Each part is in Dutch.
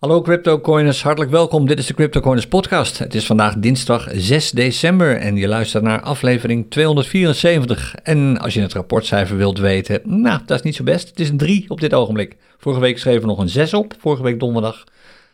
Hallo CryptoCoiners, hartelijk welkom. Dit is de CryptoCoiners podcast. Het is vandaag dinsdag 6 december en je luistert naar aflevering 274. En als je het rapportcijfer wilt weten, nou, dat is niet zo best. Het is een 3 op dit ogenblik. Vorige week schreven we nog een 6 op, vorige week donderdag.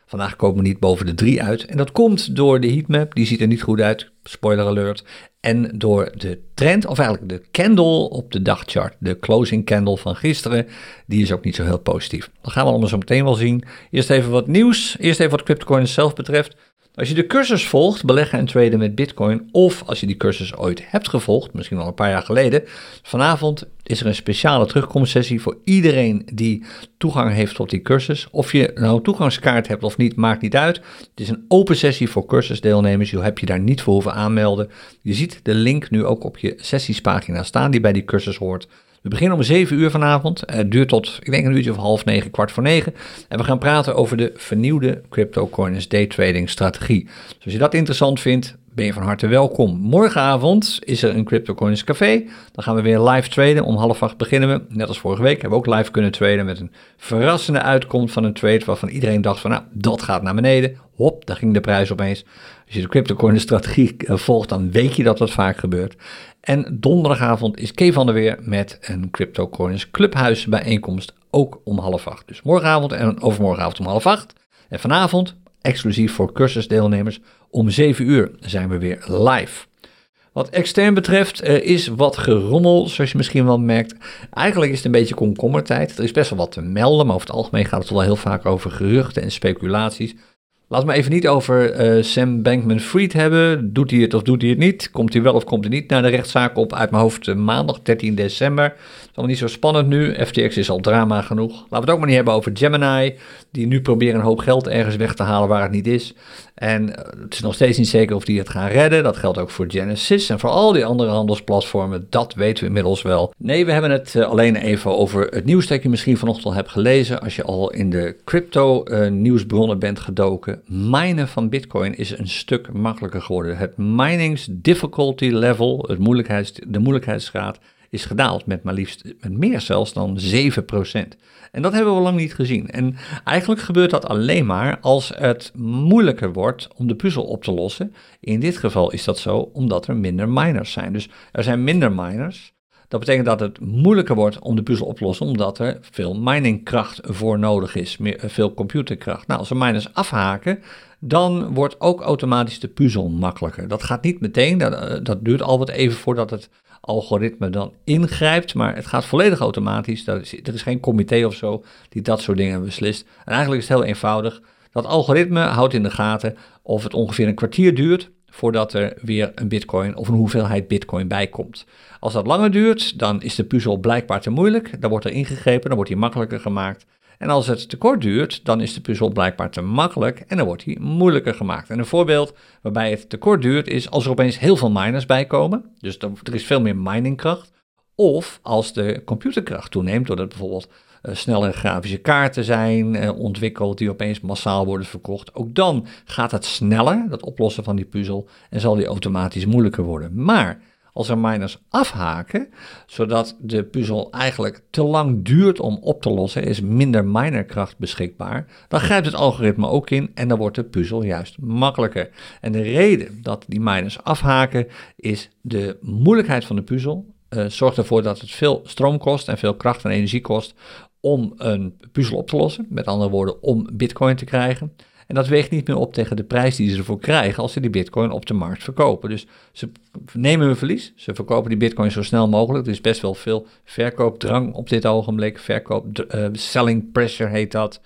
Vandaag komen we niet boven de 3 uit. En dat komt door de heatmap, die ziet er niet goed uit. Spoiler alert. En door de trend, of eigenlijk de candle op de dagchart. De closing candle van gisteren, die is ook niet zo heel positief. Dat gaan we allemaal zo meteen wel zien. Eerst even wat nieuws. Eerst even wat CryptoCoin zelf betreft. Als je de cursus volgt, beleggen en traden met Bitcoin, of als je die cursus ooit hebt gevolgd, misschien al een paar jaar geleden, vanavond is er een speciale terugkomstsessie voor iedereen die toegang heeft tot die cursus. Of je nou toegangskaart hebt of niet, maakt niet uit. Het is een open sessie voor cursusdeelnemers. Je hebt je daar niet voor hoeven aanmelden. Je ziet de link nu ook op je sessiespagina staan die bij die cursus hoort. We beginnen om 7 uur vanavond. Het duurt tot, ik denk een uurtje of half negen, kwart voor negen. En we gaan praten over de vernieuwde CryptoCoins daytrading strategie. Dus als je dat interessant vindt, ben je van harte welkom. Morgenavond is er een CryptoCoins café. Dan gaan we weer live traden. Om half acht beginnen we. Net als vorige week hebben we ook live kunnen traden met een verrassende uitkomst van een trade waarvan iedereen dacht van nou, dat gaat naar beneden. Hop, daar ging de prijs opeens. Als je de CryptoCoins strategie eh, volgt, dan weet je dat dat vaak gebeurt. En donderdagavond is Kay van der Weer met een CryptoCoins Clubhuis bijeenkomst, ook om half acht. Dus morgenavond en overmorgenavond om half acht. En vanavond, exclusief voor cursusdeelnemers, om 7 uur zijn we weer live. Wat extern betreft er is wat gerommel, zoals je misschien wel merkt. Eigenlijk is het een beetje komkommertijd. Er is best wel wat te melden, maar over het algemeen gaat het wel heel vaak over geruchten en speculaties. Laat me even niet over uh, Sam Bankman-Fried hebben. Doet hij het of doet hij het niet? Komt hij wel of komt hij niet naar de rechtszaak op? Uit mijn hoofd uh, maandag 13 december. Het is allemaal niet zo spannend nu. FTX is al drama genoeg. Laten we het ook maar niet hebben over Gemini. Die nu proberen een hoop geld ergens weg te halen waar het niet is. En uh, het is nog steeds niet zeker of die het gaan redden. Dat geldt ook voor Genesis en voor al die andere handelsplatformen. Dat weten we inmiddels wel. Nee, we hebben het alleen even over het nieuws dat je misschien vanochtend hebt gelezen. Als je al in de crypto nieuwsbronnen bent gedoken minen van Bitcoin is een stuk makkelijker geworden. Het minings difficulty level, het moeilijkheids, de moeilijkheidsgraad, is gedaald met maar liefst met meer zelfs dan 7%. En dat hebben we lang niet gezien. En eigenlijk gebeurt dat alleen maar als het moeilijker wordt om de puzzel op te lossen. In dit geval is dat zo omdat er minder miners zijn. Dus er zijn minder miners. Dat betekent dat het moeilijker wordt om de puzzel op te lossen, omdat er veel miningkracht voor nodig is, eh, veel computerkracht. Nou, als we miners afhaken, dan wordt ook automatisch de puzzel makkelijker. Dat gaat niet meteen, dat, eh, dat duurt al wat even voordat het algoritme dan ingrijpt, maar het gaat volledig automatisch. Er is, er is geen comité of zo die dat soort dingen beslist. En eigenlijk is het heel eenvoudig. Dat algoritme houdt in de gaten of het ongeveer een kwartier duurt voordat er weer een bitcoin of een hoeveelheid bitcoin bij komt. Als dat langer duurt, dan is de puzzel blijkbaar te moeilijk. Dan wordt er ingegrepen, dan wordt die makkelijker gemaakt. En als het te kort duurt, dan is de puzzel blijkbaar te makkelijk en dan wordt die moeilijker gemaakt. En een voorbeeld waarbij het te kort duurt is als er opeens heel veel miners bij komen. Dus er is veel meer miningkracht. Of als de computerkracht toeneemt, doordat bijvoorbeeld uh, snelle grafische kaarten zijn uh, ontwikkeld die opeens massaal worden verkocht. Ook dan gaat het sneller, dat oplossen van die puzzel, en zal die automatisch moeilijker worden. Maar als er miners afhaken, zodat de puzzel eigenlijk te lang duurt om op te lossen, is minder minerkracht beschikbaar, dan grijpt het algoritme ook in en dan wordt de puzzel juist makkelijker. En de reden dat die miners afhaken is de moeilijkheid van de puzzel. Uh, zorgt ervoor dat het veel stroom kost en veel kracht en energie kost om een puzzel op te lossen. Met andere woorden, om bitcoin te krijgen. En dat weegt niet meer op tegen de prijs die ze ervoor krijgen als ze die bitcoin op de markt verkopen. Dus ze nemen een verlies, ze verkopen die bitcoin zo snel mogelijk. Er is best wel veel verkoopdrang op dit ogenblik, verkoop, uh, selling pressure heet dat.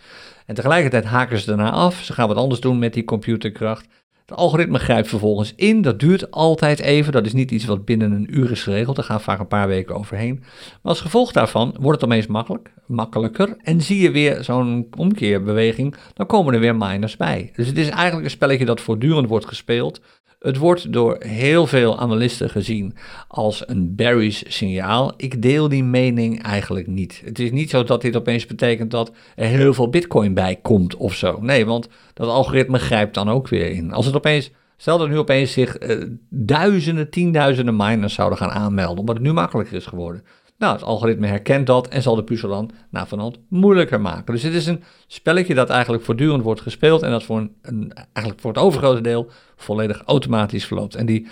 En tegelijkertijd haken ze daarna af, ze gaan wat anders doen met die computerkracht. Het algoritme grijpt vervolgens in. Dat duurt altijd even. Dat is niet iets wat binnen een uur is geregeld. Er gaan vaak een paar weken overheen. Maar als gevolg daarvan wordt het opeens makkelijk, makkelijker. En zie je weer zo'n omkeerbeweging. Dan komen er weer miners bij. Dus het is eigenlijk een spelletje dat voortdurend wordt gespeeld. Het wordt door heel veel analisten gezien als een bearish signaal. Ik deel die mening eigenlijk niet. Het is niet zo dat dit opeens betekent dat er heel veel bitcoin bij komt of zo. Nee, want dat algoritme grijpt dan ook weer in. Als het opeens, stel dat nu opeens zich uh, duizenden, tienduizenden miners zouden gaan aanmelden, omdat het nu makkelijker is geworden. Nou, het algoritme herkent dat en zal de puzzel dan na vanhand moeilijker maken. Dus het is een spelletje dat eigenlijk voortdurend wordt gespeeld en dat voor, een, eigenlijk voor het overgrote deel volledig automatisch verloopt. En die 7%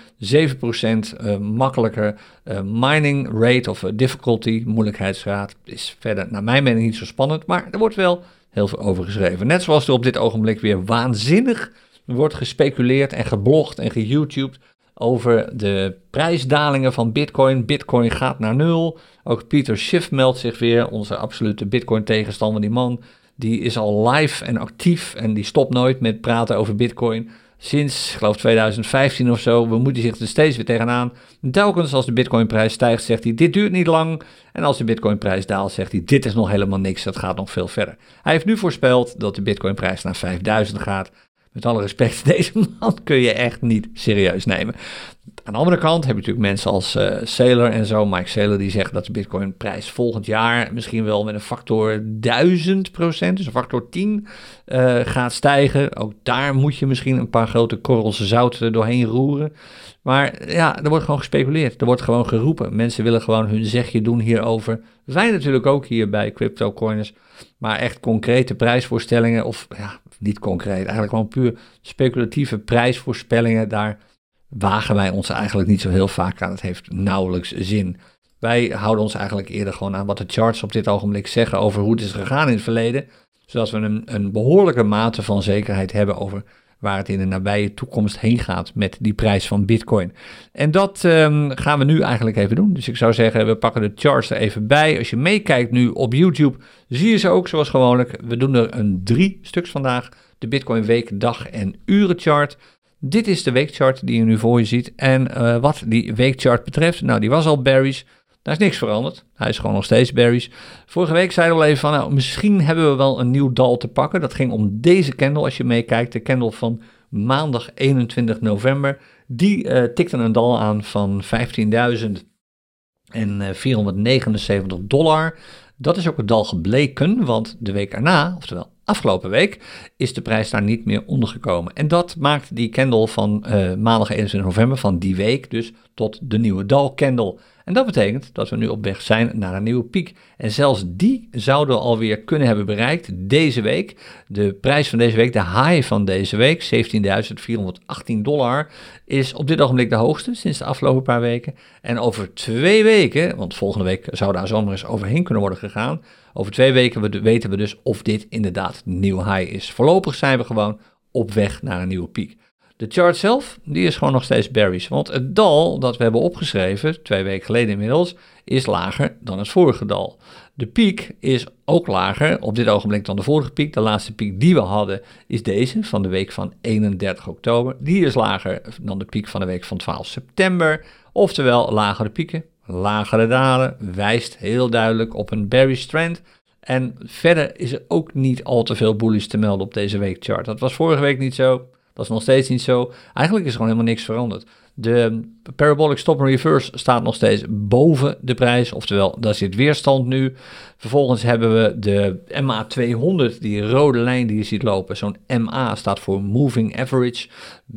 uh, makkelijker uh, mining rate of difficulty, moeilijkheidsgraad, is verder naar mijn mening niet zo spannend, maar er wordt wel heel veel over geschreven. Net zoals er op dit ogenblik weer waanzinnig wordt gespeculeerd en geblogd en geYouTubed over de prijsdalingen van Bitcoin. Bitcoin gaat naar nul. Ook Pieter Schiff meldt zich weer, onze absolute Bitcoin-tegenstander. Die man die is al live en actief en die stopt nooit met praten over Bitcoin. Sinds, geloof 2015 of zo, we moeten zich er steeds weer tegenaan. Telkens als de Bitcoinprijs stijgt, zegt hij: Dit duurt niet lang. En als de Bitcoinprijs daalt, zegt hij: Dit is nog helemaal niks, dat gaat nog veel verder. Hij heeft nu voorspeld dat de Bitcoinprijs naar 5000 gaat met alle respect, deze man kun je echt niet serieus nemen. Aan de andere kant heb je natuurlijk mensen als uh, Saylor en zo. Mike Saylor die zegt dat de Bitcoin-prijs volgend jaar misschien wel met een factor 1000 procent, dus een factor 10, uh, eh, gaat stijgen. Ook daar moet je misschien een paar grote korrels zout doorheen roeren. Maar ja, er wordt gewoon gespeculeerd. Er wordt gewoon geroepen. Mensen willen gewoon hun zegje doen hierover. Wij natuurlijk ook hier bij CryptoCoiners. Maar echt concrete prijsvoorstellingen, of ja, niet concreet, eigenlijk gewoon puur speculatieve prijsvoorspellingen, daar wagen wij ons eigenlijk niet zo heel vaak aan. Het heeft nauwelijks zin. Wij houden ons eigenlijk eerder gewoon aan wat de charts op dit ogenblik zeggen over hoe het is gegaan in het verleden, zodat we een, een behoorlijke mate van zekerheid hebben over waar het in de nabije toekomst heen gaat met die prijs van Bitcoin. En dat um, gaan we nu eigenlijk even doen. Dus ik zou zeggen, we pakken de charts er even bij. Als je meekijkt nu op YouTube, zie je ze ook zoals gewoonlijk. We doen er een drie stuks vandaag. De Bitcoin week, dag en uren chart. Dit is de weekchart die je nu voor je ziet. En uh, wat die weekchart betreft, nou die was al berries. Daar is niks veranderd. Hij is gewoon nog steeds berries. Vorige week zeiden we al even van, nou, misschien hebben we wel een nieuw dal te pakken. Dat ging om deze candle, als je meekijkt. De candle van maandag 21 november. Die uh, tikte een dal aan van 15.000 en 479 dollar. Dat is ook het dal gebleken, want de week erna, oftewel afgelopen week, is de prijs daar niet meer ondergekomen. En dat maakt die candle van uh, maandag 21 november van die week dus tot de nieuwe dal candle. En dat betekent dat we nu op weg zijn naar een nieuwe piek. En zelfs die zouden we alweer kunnen hebben bereikt deze week. De prijs van deze week, de high van deze week, 17.418 dollar, is op dit ogenblik de hoogste sinds de afgelopen paar weken. En over twee weken, want volgende week zou daar zomaar eens overheen kunnen worden gegaan. Over twee weken weten we dus of dit inderdaad een nieuw high is. Voorlopig zijn we gewoon op weg naar een nieuwe piek. De chart zelf, die is gewoon nog steeds bearish. Want het dal dat we hebben opgeschreven, twee weken geleden inmiddels, is lager dan het vorige dal. De piek is ook lager op dit ogenblik dan de vorige piek. De laatste piek die we hadden is deze van de week van 31 oktober. Die is lager dan de piek van de week van 12 september. Oftewel, lagere pieken, lagere dalen, wijst heel duidelijk op een bearish trend. En verder is er ook niet al te veel bullish te melden op deze weekchart. Dat was vorige week niet zo. Dat is nog steeds niet zo. Eigenlijk is er gewoon helemaal niks veranderd. De parabolic stop and reverse staat nog steeds boven de prijs, oftewel daar zit weerstand nu. Vervolgens hebben we de MA200, die rode lijn die je ziet lopen. Zo'n MA staat voor Moving Average,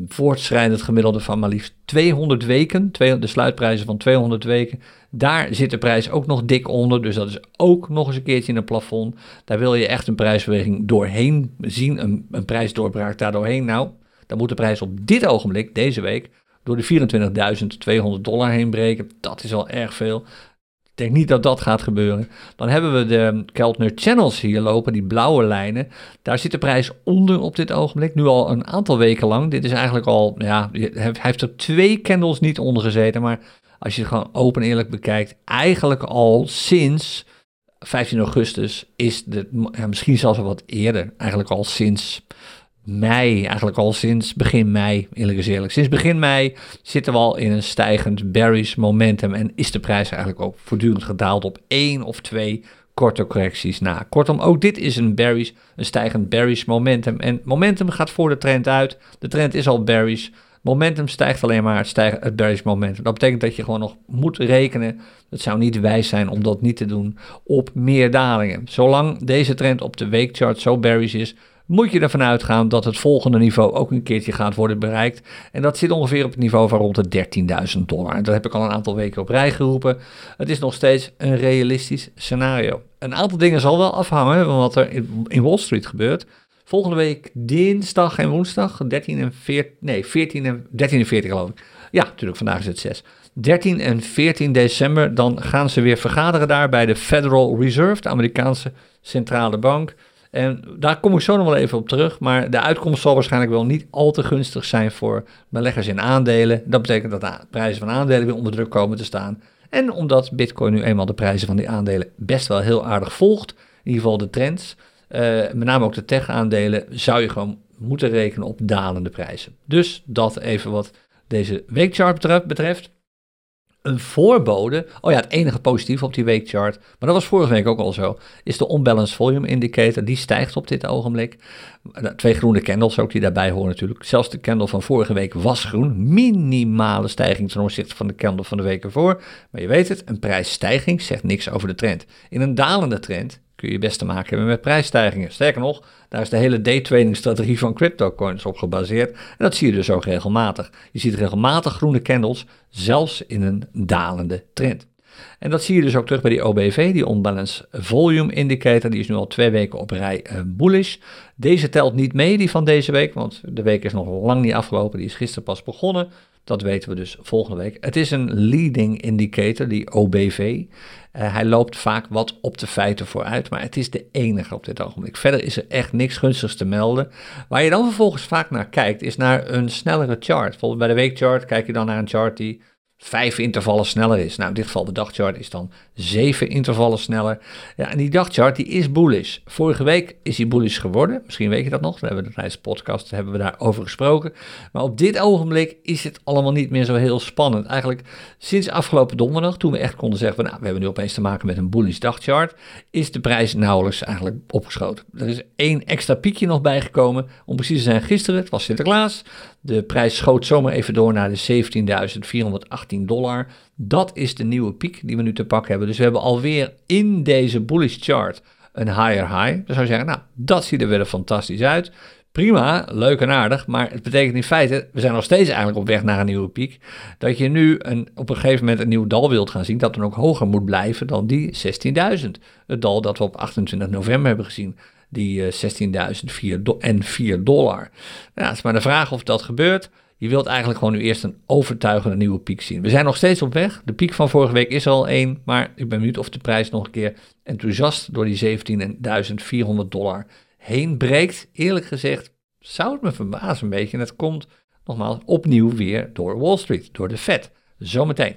voortschrijdend gemiddelde van maar liefst 200 weken, de sluitprijzen van 200 weken. Daar zit de prijs ook nog dik onder, dus dat is ook nog eens een keertje in een plafond. Daar wil je echt een prijsbeweging doorheen zien, een, een prijsdoorbraak daar doorheen. Nou, dan moet de prijs op dit ogenblik, deze week, door de 24.200 dollar heen breken. Dat is al erg veel. Ik denk niet dat dat gaat gebeuren. Dan hebben we de Keltner Channels hier lopen, die blauwe lijnen. Daar zit de prijs onder op dit ogenblik, nu al een aantal weken lang. Dit is eigenlijk al, ja, hij heeft er twee candles niet onder gezeten, maar als je het gewoon open eerlijk bekijkt, eigenlijk al sinds 15 augustus is de, misschien zelfs wel wat eerder, eigenlijk al sinds mei, eigenlijk al sinds begin mei, eerlijk. Sinds begin mei zitten we al in een stijgend bearish momentum en is de prijs eigenlijk ook voortdurend gedaald op één of twee korte correcties na. Kortom, ook dit is een bearish, een stijgend bearish momentum. En momentum gaat voor de trend uit. De trend is al bearish. Momentum stijgt alleen maar het, stijgen, het bearish momentum. Dat betekent dat je gewoon nog moet rekenen. Het zou niet wijs zijn om dat niet te doen op meer dalingen. Zolang deze trend op de weekchart zo bearish is, moet je ervan uitgaan dat het volgende niveau ook een keertje gaat worden bereikt. En dat zit ongeveer op het niveau van rond de 13.000 dollar. Dat heb ik al een aantal weken op rij geroepen. Het is nog steeds een realistisch scenario. Een aantal dingen zal wel afhangen van wat er in Wall Street gebeurt. Volgende week dinsdag en woensdag, 13 en 14, nee, 14 en 13 en 14 geloof ik. Ja, natuurlijk, vandaag is het 6. 13 en 14 december, dan gaan ze weer vergaderen daar bij de Federal Reserve, de Amerikaanse centrale bank. En daar kom ik zo nog wel even op terug, maar de uitkomst zal waarschijnlijk wel niet al te gunstig zijn voor beleggers in aandelen. Dat betekent dat de prijzen van aandelen weer onder druk komen te staan. En omdat Bitcoin nu eenmaal de prijzen van die aandelen best wel heel aardig volgt, in ieder geval de trends, uh, met name ook de tech-aandelen, zou je gewoon moeten rekenen op dalende prijzen. Dus dat even wat deze weekchart betreft een voorbode. Oh ja, het enige positief op die weekchart, maar dat was vorige week ook al zo, is de unbalanced volume indicator. Die stijgt op dit ogenblik. Twee groene candles ook die daarbij horen natuurlijk. Zelfs de candle van vorige week was groen. Minimale stijging ten opzichte van de candle van de week ervoor. Maar je weet het, een prijsstijging zegt niks over de trend. In een dalende trend kun je best te maken hebben met prijsstijgingen. Sterker nog, daar is de hele daytrading strategie van cryptocoins op gebaseerd. En dat zie je dus ook regelmatig. Je ziet regelmatig groene candles, zelfs in een dalende trend. En dat zie je dus ook terug bij die OBV, die Unbalanced Volume Indicator. Die is nu al twee weken op rij uh, bullish. Deze telt niet mee, die van deze week, want de week is nog lang niet afgelopen. Die is gisteren pas begonnen. Dat weten we dus volgende week. Het is een leading indicator, die OBV. Uh, hij loopt vaak wat op de feiten vooruit, maar het is de enige op dit ogenblik. Verder is er echt niks gunstigs te melden. Waar je dan vervolgens vaak naar kijkt, is naar een snellere chart. Bijvoorbeeld bij de weekchart kijk je dan naar een chart die vijf intervallen sneller is. Nou, in dit geval de dagchart is dan zeven intervallen sneller. Ja, en die dagchart die is bullish. Vorige week is die bullish geworden. Misschien weet je dat nog. We hebben de tijdens podcast hebben we daarover gesproken. Maar op dit ogenblik is het allemaal niet meer zo heel spannend. Eigenlijk sinds afgelopen donderdag, toen we echt konden zeggen, nou, we hebben nu opeens te maken met een bullish dagchart, is de prijs nauwelijks eigenlijk opgeschoten. Er is één extra piekje nog bijgekomen. Om precies te zijn, gisteren, het was Sinterklaas. De prijs schoot zomaar even door naar de 17.418 dollar. Dat is de nieuwe piek die we nu te pakken hebben. Dus we hebben alweer in deze bullish chart een higher high. Dan zou je zeggen, nou, dat ziet er weer fantastisch uit. Prima, leuk en aardig, maar het betekent in feite, we zijn nog steeds eigenlijk op weg naar een nieuwe piek, dat je nu een, op een gegeven moment een nieuw dal wilt gaan zien, dat dan ook hoger moet blijven dan die 16.000. Het dal dat we op 28 november hebben gezien die uh, en 4 dollar. Nou, het is maar de vraag of dat gebeurt. Je wilt eigenlijk gewoon nu eerst een overtuigende nieuwe piek zien. We zijn nog steeds op weg. De piek van vorige week is al één, maar ik ben benieuwd of de prijs nog een keer enthousiast door die 17.400 dollar heen breekt. Eerlijk gezegd zou het me verbazen een beetje. En het komt nogmaals opnieuw weer door Wall Street, door de Fed. Zometeen.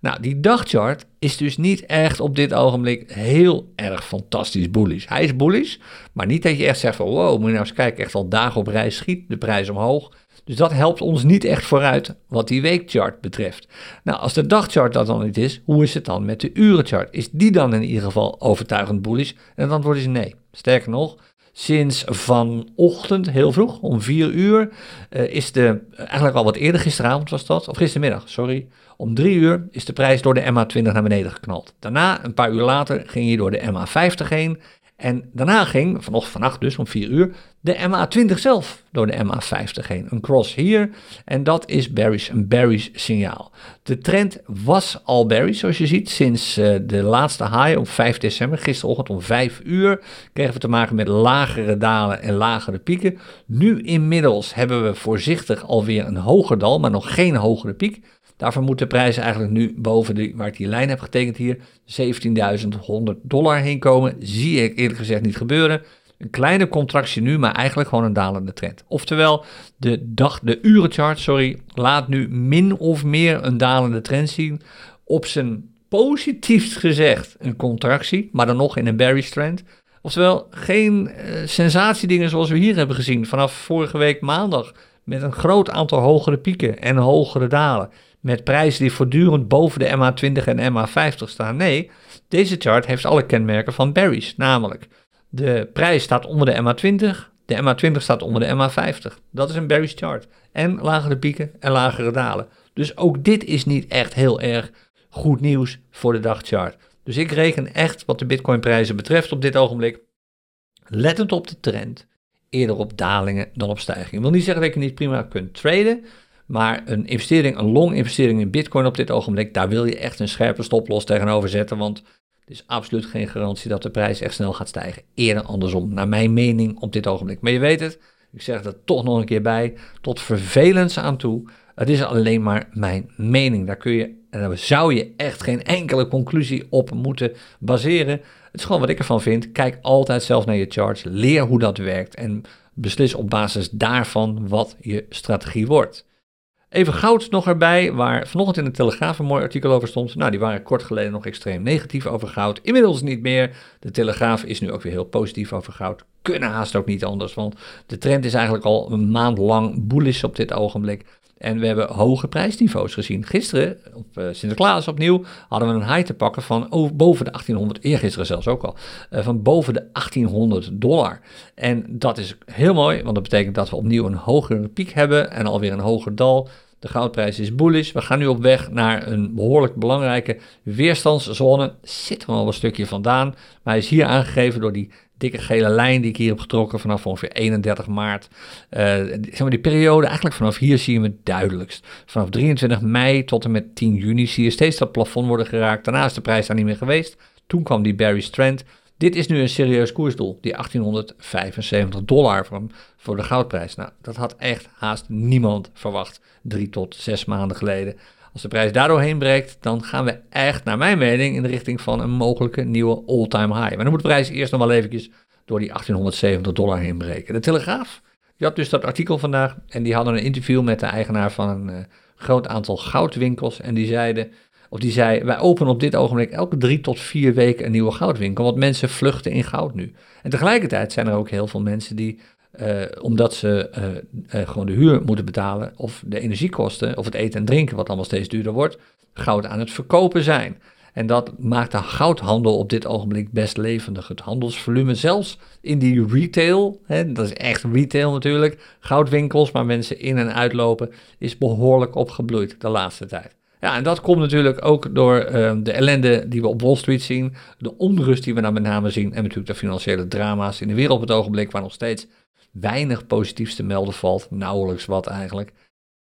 Nou, die dagchart is dus niet echt op dit ogenblik heel erg fantastisch bullish. Hij is bullish, maar niet dat je echt zegt van wow, moet je nou eens kijken, echt al dagen op reis schiet de prijs omhoog. Dus dat helpt ons niet echt vooruit wat die weekchart betreft. Nou, als de dagchart dat dan niet is, hoe is het dan met de urenchart? Is die dan in ieder geval overtuigend bullish? En het antwoord is nee. Sterker nog, sinds vanochtend, heel vroeg, om 4 uur, uh, is de, eigenlijk al wat eerder gisteravond was dat, of gistermiddag, sorry, om 3 uur is de prijs door de MA20 naar beneden geknald. Daarna, een paar uur later, ging hij door de MA50 heen. En daarna ging, vanochtend vannacht dus om 4 uur, de MA20 zelf door de MA50 heen. Een cross hier en dat is bearish, een bearish signaal. De trend was al bearish zoals je ziet sinds uh, de laatste high op 5 december, gisterochtend om 5 uur, kregen we te maken met lagere dalen en lagere pieken. Nu inmiddels hebben we voorzichtig alweer een hoger dal, maar nog geen hogere piek. Daarvoor moet de prijs eigenlijk nu boven de, waar ik die lijn heb getekend hier, 17.100 dollar heen komen. Zie ik eerlijk gezegd niet gebeuren. Een kleine contractie nu, maar eigenlijk gewoon een dalende trend. Oftewel, de, dag, de urenchart sorry, laat nu min of meer een dalende trend zien. Op zijn positiefst gezegd een contractie, maar dan nog in een bearish trend. Oftewel, geen uh, sensatiedingen zoals we hier hebben gezien vanaf vorige week maandag. Met een groot aantal hogere pieken en hogere dalen met prijzen die voortdurend boven de MA20 en MA50 staan. Nee, deze chart heeft alle kenmerken van berries, namelijk de prijs staat onder de MA20, de MA20 staat onder de MA50. Dat is een berries chart. En lagere pieken en lagere dalen. Dus ook dit is niet echt heel erg goed nieuws voor de dagchart. Dus ik reken echt wat de Bitcoin prijzen betreft op dit ogenblik, lettend op de trend, eerder op dalingen dan op stijgingen. Ik wil niet zeggen dat je niet prima kunt traden, maar een investering, een long investering in Bitcoin op dit ogenblik, daar wil je echt een scherpe stoploss tegenover zetten, want er is absoluut geen garantie dat de prijs echt snel gaat stijgen. Eerder andersom, naar mijn mening op dit ogenblik. Maar je weet het, ik zeg er toch nog een keer bij, tot vervelends aan toe. Het is alleen maar mijn mening. Daar kun je, en daar zou je echt geen enkele conclusie op moeten baseren. Het is gewoon wat ik ervan vind. Kijk altijd zelf naar je charts. Leer hoe dat werkt. En beslis op basis daarvan wat je strategie wordt. Even goud nog erbij, waar vanochtend in de Telegraaf een mooi artikel over stond. Nou, die waren kort geleden nog extreem negatief over goud. Inmiddels niet meer. De Telegraaf is nu ook weer heel positief over goud. Kunnen haast ook niet anders, want de trend is eigenlijk al een maand lang bullish op dit ogenblik. En we hebben hoge prijsniveaus gezien. Gisteren, op uh, Sinterklaas opnieuw, hadden we een high te pakken van boven de 1800, eergisteren zelfs ook al, uh, van boven de 1800 dollar. En dat is heel mooi, want dat betekent dat we opnieuw een hogere piek hebben en alweer een hoger dal. De goudprijs is bullish. We gaan nu op weg naar een behoorlijk belangrijke weerstandszone. Zit er al een stukje vandaan, maar hij is hier aangegeven door die dikke gele lijn die ik hier heb getrokken vanaf ongeveer 31 maart. Uh, zeg maar die periode, eigenlijk vanaf hier zie je het duidelijkst. Vanaf 23 mei tot en met 10 juni zie je steeds dat plafond worden geraakt. Daarna is de prijs daar niet meer geweest. Toen kwam die Barry Strand. Dit is nu een serieus koersdoel, die 1875 dollar voor, de goudprijs. Nou, dat had echt haast niemand verwacht, drie tot zes maanden geleden. Als de prijs daardoor heen breekt, dan gaan we echt, naar mijn mening, in de richting van een mogelijke nieuwe all-time high. Maar dan moet de prijs eerst nog wel eventjes door die 1870 dollar heen breken. De Telegraaf, die had dus dat artikel vandaag en die hadden een interview met de eigenaar van een uh, groot aantal goudwinkels. En die zeiden, of die zei, wij openen op dit ogenblik elke drie tot vier weken een nieuwe goudwinkel, want mensen vluchten in goud nu. En tegelijkertijd zijn er ook heel veel mensen die uh, omdat ze uh, uh, gewoon de huur moeten betalen of de energiekosten of het eten en drinken, wat allemaal steeds duurder wordt, goud aan het verkopen zijn. En dat maakt de goudhandel op dit ogenblik best levendig. Het handelsvolume, zelfs in die retail, hè, dat is echt retail natuurlijk, goudwinkels waar mensen in en uitlopen, is behoorlijk opgebloeid de laatste tijd. Ja, en dat komt natuurlijk ook door uh, de ellende die we op Wall Street zien, de onrust die we daar met name zien en natuurlijk de financiële drama's in de wereld op het ogenblik, waar nog steeds weinig positiefs te melden valt. Nauwelijks wat eigenlijk.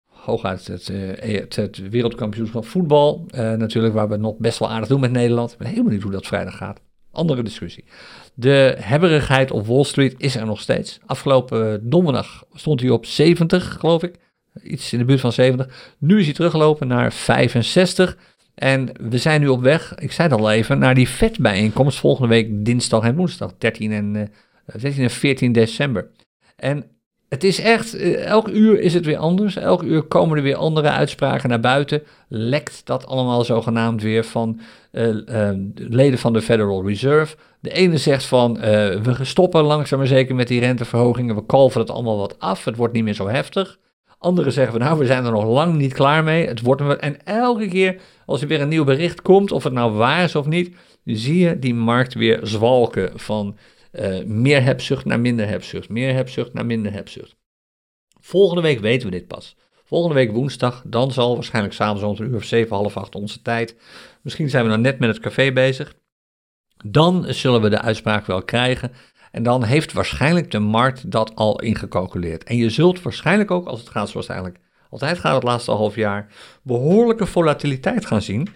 Hooguit het, uh, het, wereldkampioenschap voetbal. Uh, natuurlijk, waar we nog best wel aardig doen met Nederland. Ik ben helemaal niet hoe dat vrijdag gaat. Andere discussie. De hebberigheid op Wall Street is er nog steeds. Afgelopen donderdag stond hij op 70, geloof ik. Iets in de buurt van 70. Nu is hij teruggelopen naar 65. En we zijn nu op weg, ik zei het al even, naar die vetbijeenkomst volgende week dinsdag en woensdag, 13 en, uh, 13 en 14 december. En het is echt, eh, elk uur is het weer anders. Elk uur komen er weer andere uitspraken naar buiten. Lekt dat allemaal zogenaamd weer van uh, leden van de Federal Reserve. De ene zegt van, we stoppen langzaam maar zeker met die renteverhogingen. We kalven het allemaal wat af. Het wordt niet meer zo heftig. Anderen zeggen van, nou, we zijn er nog lang niet klaar mee. Het wordt en elke keer als er weer een nieuw bericht komt, of het nou waar is of niet, zie je die markt weer zwalken van uh, meer hebzucht naar minder hebzucht, meer hebzucht naar minder hebzucht. Volgende week weten we dit pas. Volgende week woensdag, dan zal waarschijnlijk s'avonds om een uur of zeven, half acht onze tijd. Misschien zijn we dan net met het café bezig. Dan zullen we de uitspraak wel krijgen. En dan heeft waarschijnlijk de markt dat al ingecalculeerd. En je zult waarschijnlijk ook, als het gaat zoals eigenlijk altijd gaat het laatste half jaar, behoorlijke volatiliteit gaan zien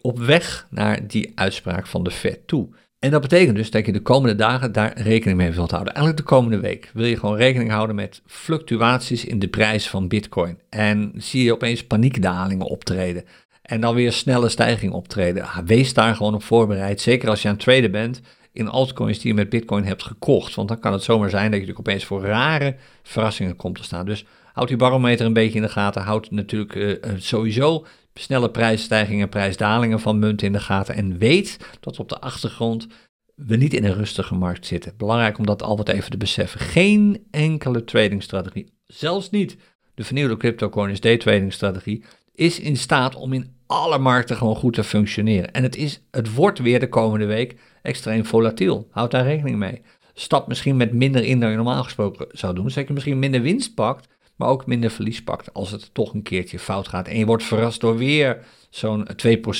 op weg naar die uitspraak van de Fed toe. En dat betekent dus dat je de komende dagen daar rekening mee wilt houden. Eigenlijk de komende week wil je gewoon rekening houden met fluctuaties in de prijs van Bitcoin. En zie je opeens paniekdalingen optreden. En dan weer snelle stijging optreden. Wees daar gewoon op voorbereid. Zeker als je aan het traden bent in altcoins die je met Bitcoin hebt gekocht. Want dan kan het zomaar zijn dat je natuurlijk opeens voor rare verrassingen komt te staan. Dus houd die barometer een beetje in de gaten. Houd natuurlijk uh, sowieso snelle prijsstijgingen, prijsdalingen van munten in de gaten. En weet dat op de achtergrond we niet in een rustige markt zitten. Belangrijk om dat altijd even te beseffen. Geen enkele tradingstrategie, zelfs niet de vernieuwde cryptocurrency day trading strategie, is in staat om in alle markten gewoon goed te functioneren. En het, is, het wordt weer de komende week extreem volatiel. Houd daar rekening mee. Stap misschien met minder in dan je normaal gesproken zou doen, je misschien minder winst pakt, maar ook minder verlies pakt als het toch een keertje fout gaat. En je wordt verrast door weer zo'n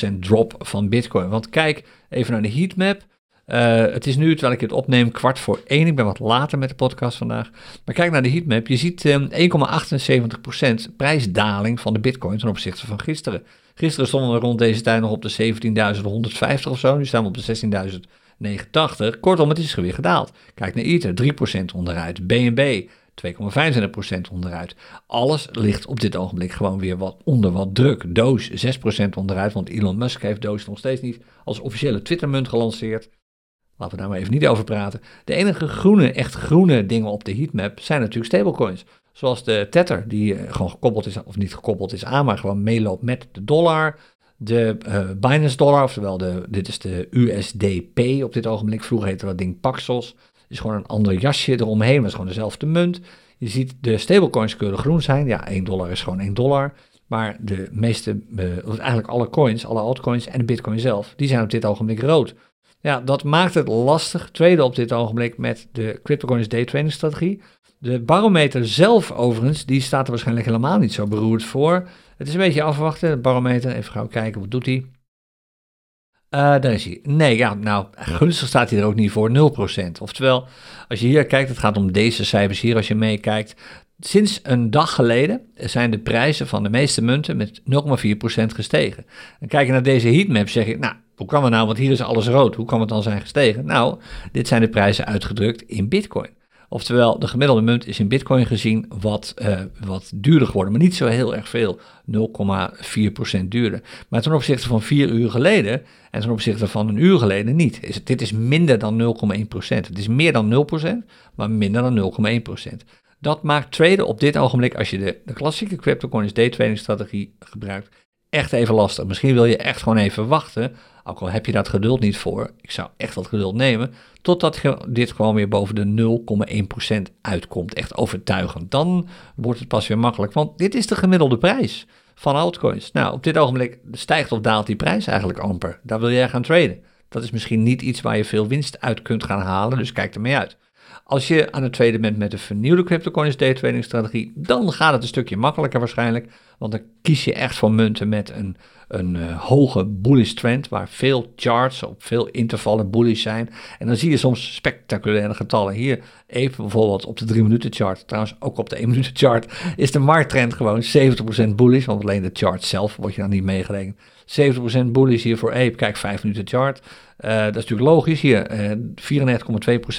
2% drop van Bitcoin. Want kijk even naar de heatmap. Uh, het is nu, terwijl ik het opneem, kwart voor één. Ik ben wat later met de podcast vandaag. Maar kijk naar de heatmap. Je ziet um, 1,78% prijsdaling van de bitcoin ten opzichte van gisteren. Gisteren stonden we rond deze tijd nog op de 17.150 of zo. Nu staan we op de 16.089. Kortom, het is weer gedaald. Kijk naar Ether, 3% onderuit. BNB, 2,25% onderuit. Alles ligt op dit ogenblik gewoon weer wat onder wat druk. Doge 6% onderuit, want Elon Musk heeft Doge nog steeds niet als officiële Twittermunt gelanceerd. Laten we daar maar even niet over praten. De enige groene, echt groene dingen op de heatmap zijn natuurlijk stablecoins. Zoals de Tether, die eh, gewoon gekoppeld is, of niet gekoppeld is aan, maar gewoon meeloopt met de dollar. De uh, Binance dollar, oftewel de, dit is de USDP op dit ogenblik. Vroeger heette dat ding Paxos. is gewoon een ander jasje eromheen, maar is gewoon dezelfde munt. Je ziet de stablecoins kunnen groen zijn. Ja, 1 dollar is gewoon 1 dollar. Maar de meeste, uh, eigenlijk alle coins, alle altcoins en de bitcoin zelf, die zijn op dit ogenblik rood. Ja, dat maakt het lastig. Tweede op dit ogenblik met de CryptoCoins day trading strategie. De barometer zelf overigens, die staat er waarschijnlijk helemaal niet zo beroerd voor. Het is een beetje afwachten, de barometer. Even gauw kijken, wat doet hij? Uh, daar is hij. Nee, ja, nou, gunstig staat hij er ook niet voor, 0%. Oftewel, als je hier kijkt, het gaat om deze cijfers hier als je meekijkt. Sinds een dag geleden zijn de prijzen van de meeste munten met 0,4% gestegen. En kijk je naar deze heatmap, zeg je, nou, hoe kan het nou, want hier is alles rood, hoe kan het dan zijn gestegen? Nou, dit zijn de prijzen uitgedrukt in bitcoin. Oftewel, de gemiddelde munt is in bitcoin gezien wat, uh, wat duurder geworden, maar niet zo heel erg veel, 0,4% duurder. Maar ten opzichte van vier uur geleden en ten opzichte van een uur geleden niet. Is dit is minder dan 0,1%. Het is meer dan 0%, maar minder dan 0,1%. Dat maakt traden op dit ogenblik, als je de, de klassieke cryptocurrency day trading strategie gebruikt, echt even lastig. Misschien wil je echt gewoon even wachten, ook al heb je dat geduld niet voor. Ik zou echt wat geduld nemen, totdat dit gewoon weer boven de 0,1% uitkomt. Echt overtuigend. Dan wordt het pas weer makkelijk, want dit is de gemiddelde prijs van altcoins. Nou, op dit ogenblik stijgt of daalt die prijs eigenlijk amper. Daar wil jij gaan traden. Dat is misschien niet iets waar je veel winst uit kunt gaan halen, dus kijk ermee uit. Als je aan het traden bent met de vernieuwde cryptocurrency day trading strategie, dan gaat het een stukje makkelijker waarschijnlijk. Want dan kies je echt voor munten met een, een uh, hoge bullish trend, waar veel charts op veel intervallen bullish zijn. En dan zie je soms spectaculaire getallen. Hier even bijvoorbeeld op de 3 minuten chart, trouwens ook op de 1 minuten chart, is de markttrend gewoon 70% bullish, want alleen de chart zelf wordt je dan niet meegerekend. 70% bullish hier voor Ape, kijk 5 minuten chart. Uh, dat is natuurlijk logisch. Hier uh,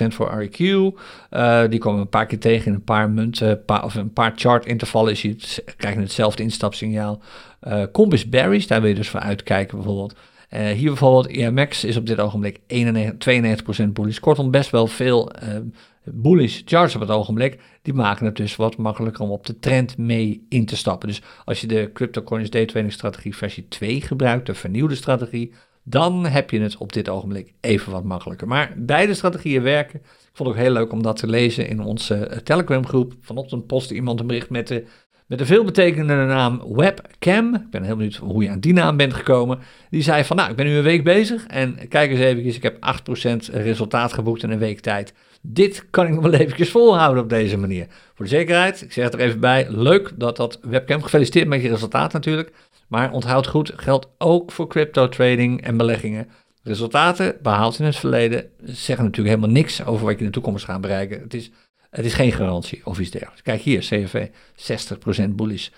94,2% voor REQ. Uh, die komen een paar keer tegen in een paar munten, of een paar chart intervallen. Is krijg je hetzelfde instapsignaal. Uh, Compass Berries, daar wil je dus voor uitkijken bijvoorbeeld. Uh, hier bijvoorbeeld EMX is op dit ogenblik 91, 92% bullish. Kortom, best wel veel uh, bullish charts op het ogenblik. Die maken het dus wat makkelijker om op de trend mee in te stappen. Dus als je de CryptoCoins Day Trading strategie versie 2 gebruikt, de vernieuwde strategie, dan heb je het op dit ogenblik even wat makkelijker. Maar beide strategieën werken. Ik vond het ook heel leuk om dat te lezen in onze Telegram groep. Vanochtend postte iemand een bericht met de met de veelbetekenende naam Webcam. Ik ben heel benieuwd hoe je aan die naam bent gekomen. Die zei van, nou, ik ben nu een week bezig en kijk eens even, ik heb 8% resultaat geboekt in een week tijd. Dit kan ik nog wel eventjes volhouden op deze manier. Voor de zekerheid, ik zeg het er even bij, leuk dat dat Webcam, gefeliciteerd met je resultaat natuurlijk. Maar onthoud goed, geldt ook voor crypto trading en beleggingen. Resultaten behaald in het verleden zeggen natuurlijk helemaal niks over wat je in de toekomst gaat bereiken. Het is het is geen garantie of iets dergelijks. Kijk hier, CFV 60% bullish, 52%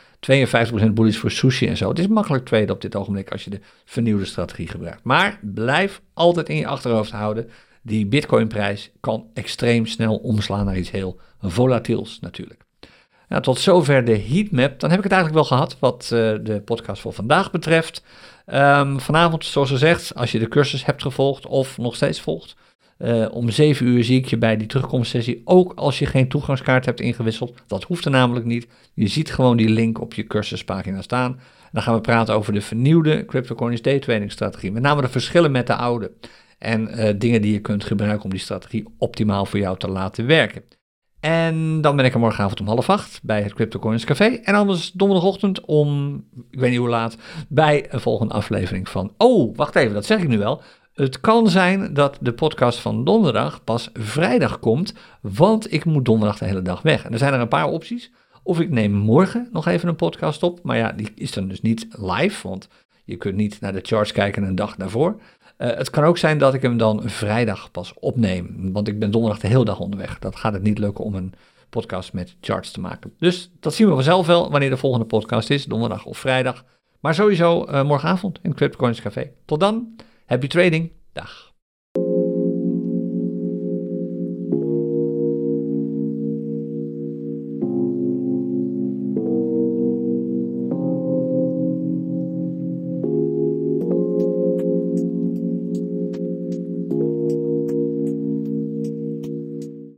bullish voor sushi en zo. Het is makkelijk traden op dit ogenblik als je de vernieuwde strategie gebruikt. Maar blijf altijd in je achterhoofd houden, die bitcoinprijs kan extreem snel omslaan naar iets heel volatiels natuurlijk. Nou, tot zover de heatmap. Dan heb ik het eigenlijk wel gehad wat uh, de podcast voor vandaag betreft. Um, vanavond, zoals gezegd, als je de cursus hebt gevolgd of nog steeds volgt, uh, om 7 uur zie ik je bij die terugkomstsessie, ook als je geen toegangskaart hebt ingewisseld. Dat hoeft er namelijk niet. Je ziet gewoon die link op je cursuspagina staan. Dan gaan we praten over de vernieuwde CryptoCoins day trading strategie. Met name de verschillen met de oude. En uh, dingen die je kunt gebruiken om die strategie optimaal voor jou te laten werken. En dan ben ik er morgenavond om half acht bij het CryptoCoins Café. En anders donderdagochtend om, ik weet niet hoe laat, bij een volgende aflevering van... Oh, wacht even, dat zeg ik nu wel. Het kan zijn dat de podcast van donderdag pas vrijdag komt, want ik moet donderdag de hele dag weg. En er zijn er een paar opties. Of ik neem morgen nog even een podcast op, maar ja, die is dan dus niet live, want je kunt niet naar de charts kijken een dag daarvoor. Eh, het kan ook zijn dat ik hem dan vrijdag pas opneem, want ik ben donderdag de hele dag onderweg. Dat gaat het niet lukken om een podcast met charts te maken. Dus dat zien we vanzelf wel wanneer de volgende podcast is, donderdag of vrijdag. Maar sowieso eh, morgenavond in het Cryptocurrency Café. Tot dan. Happy trading. Dag.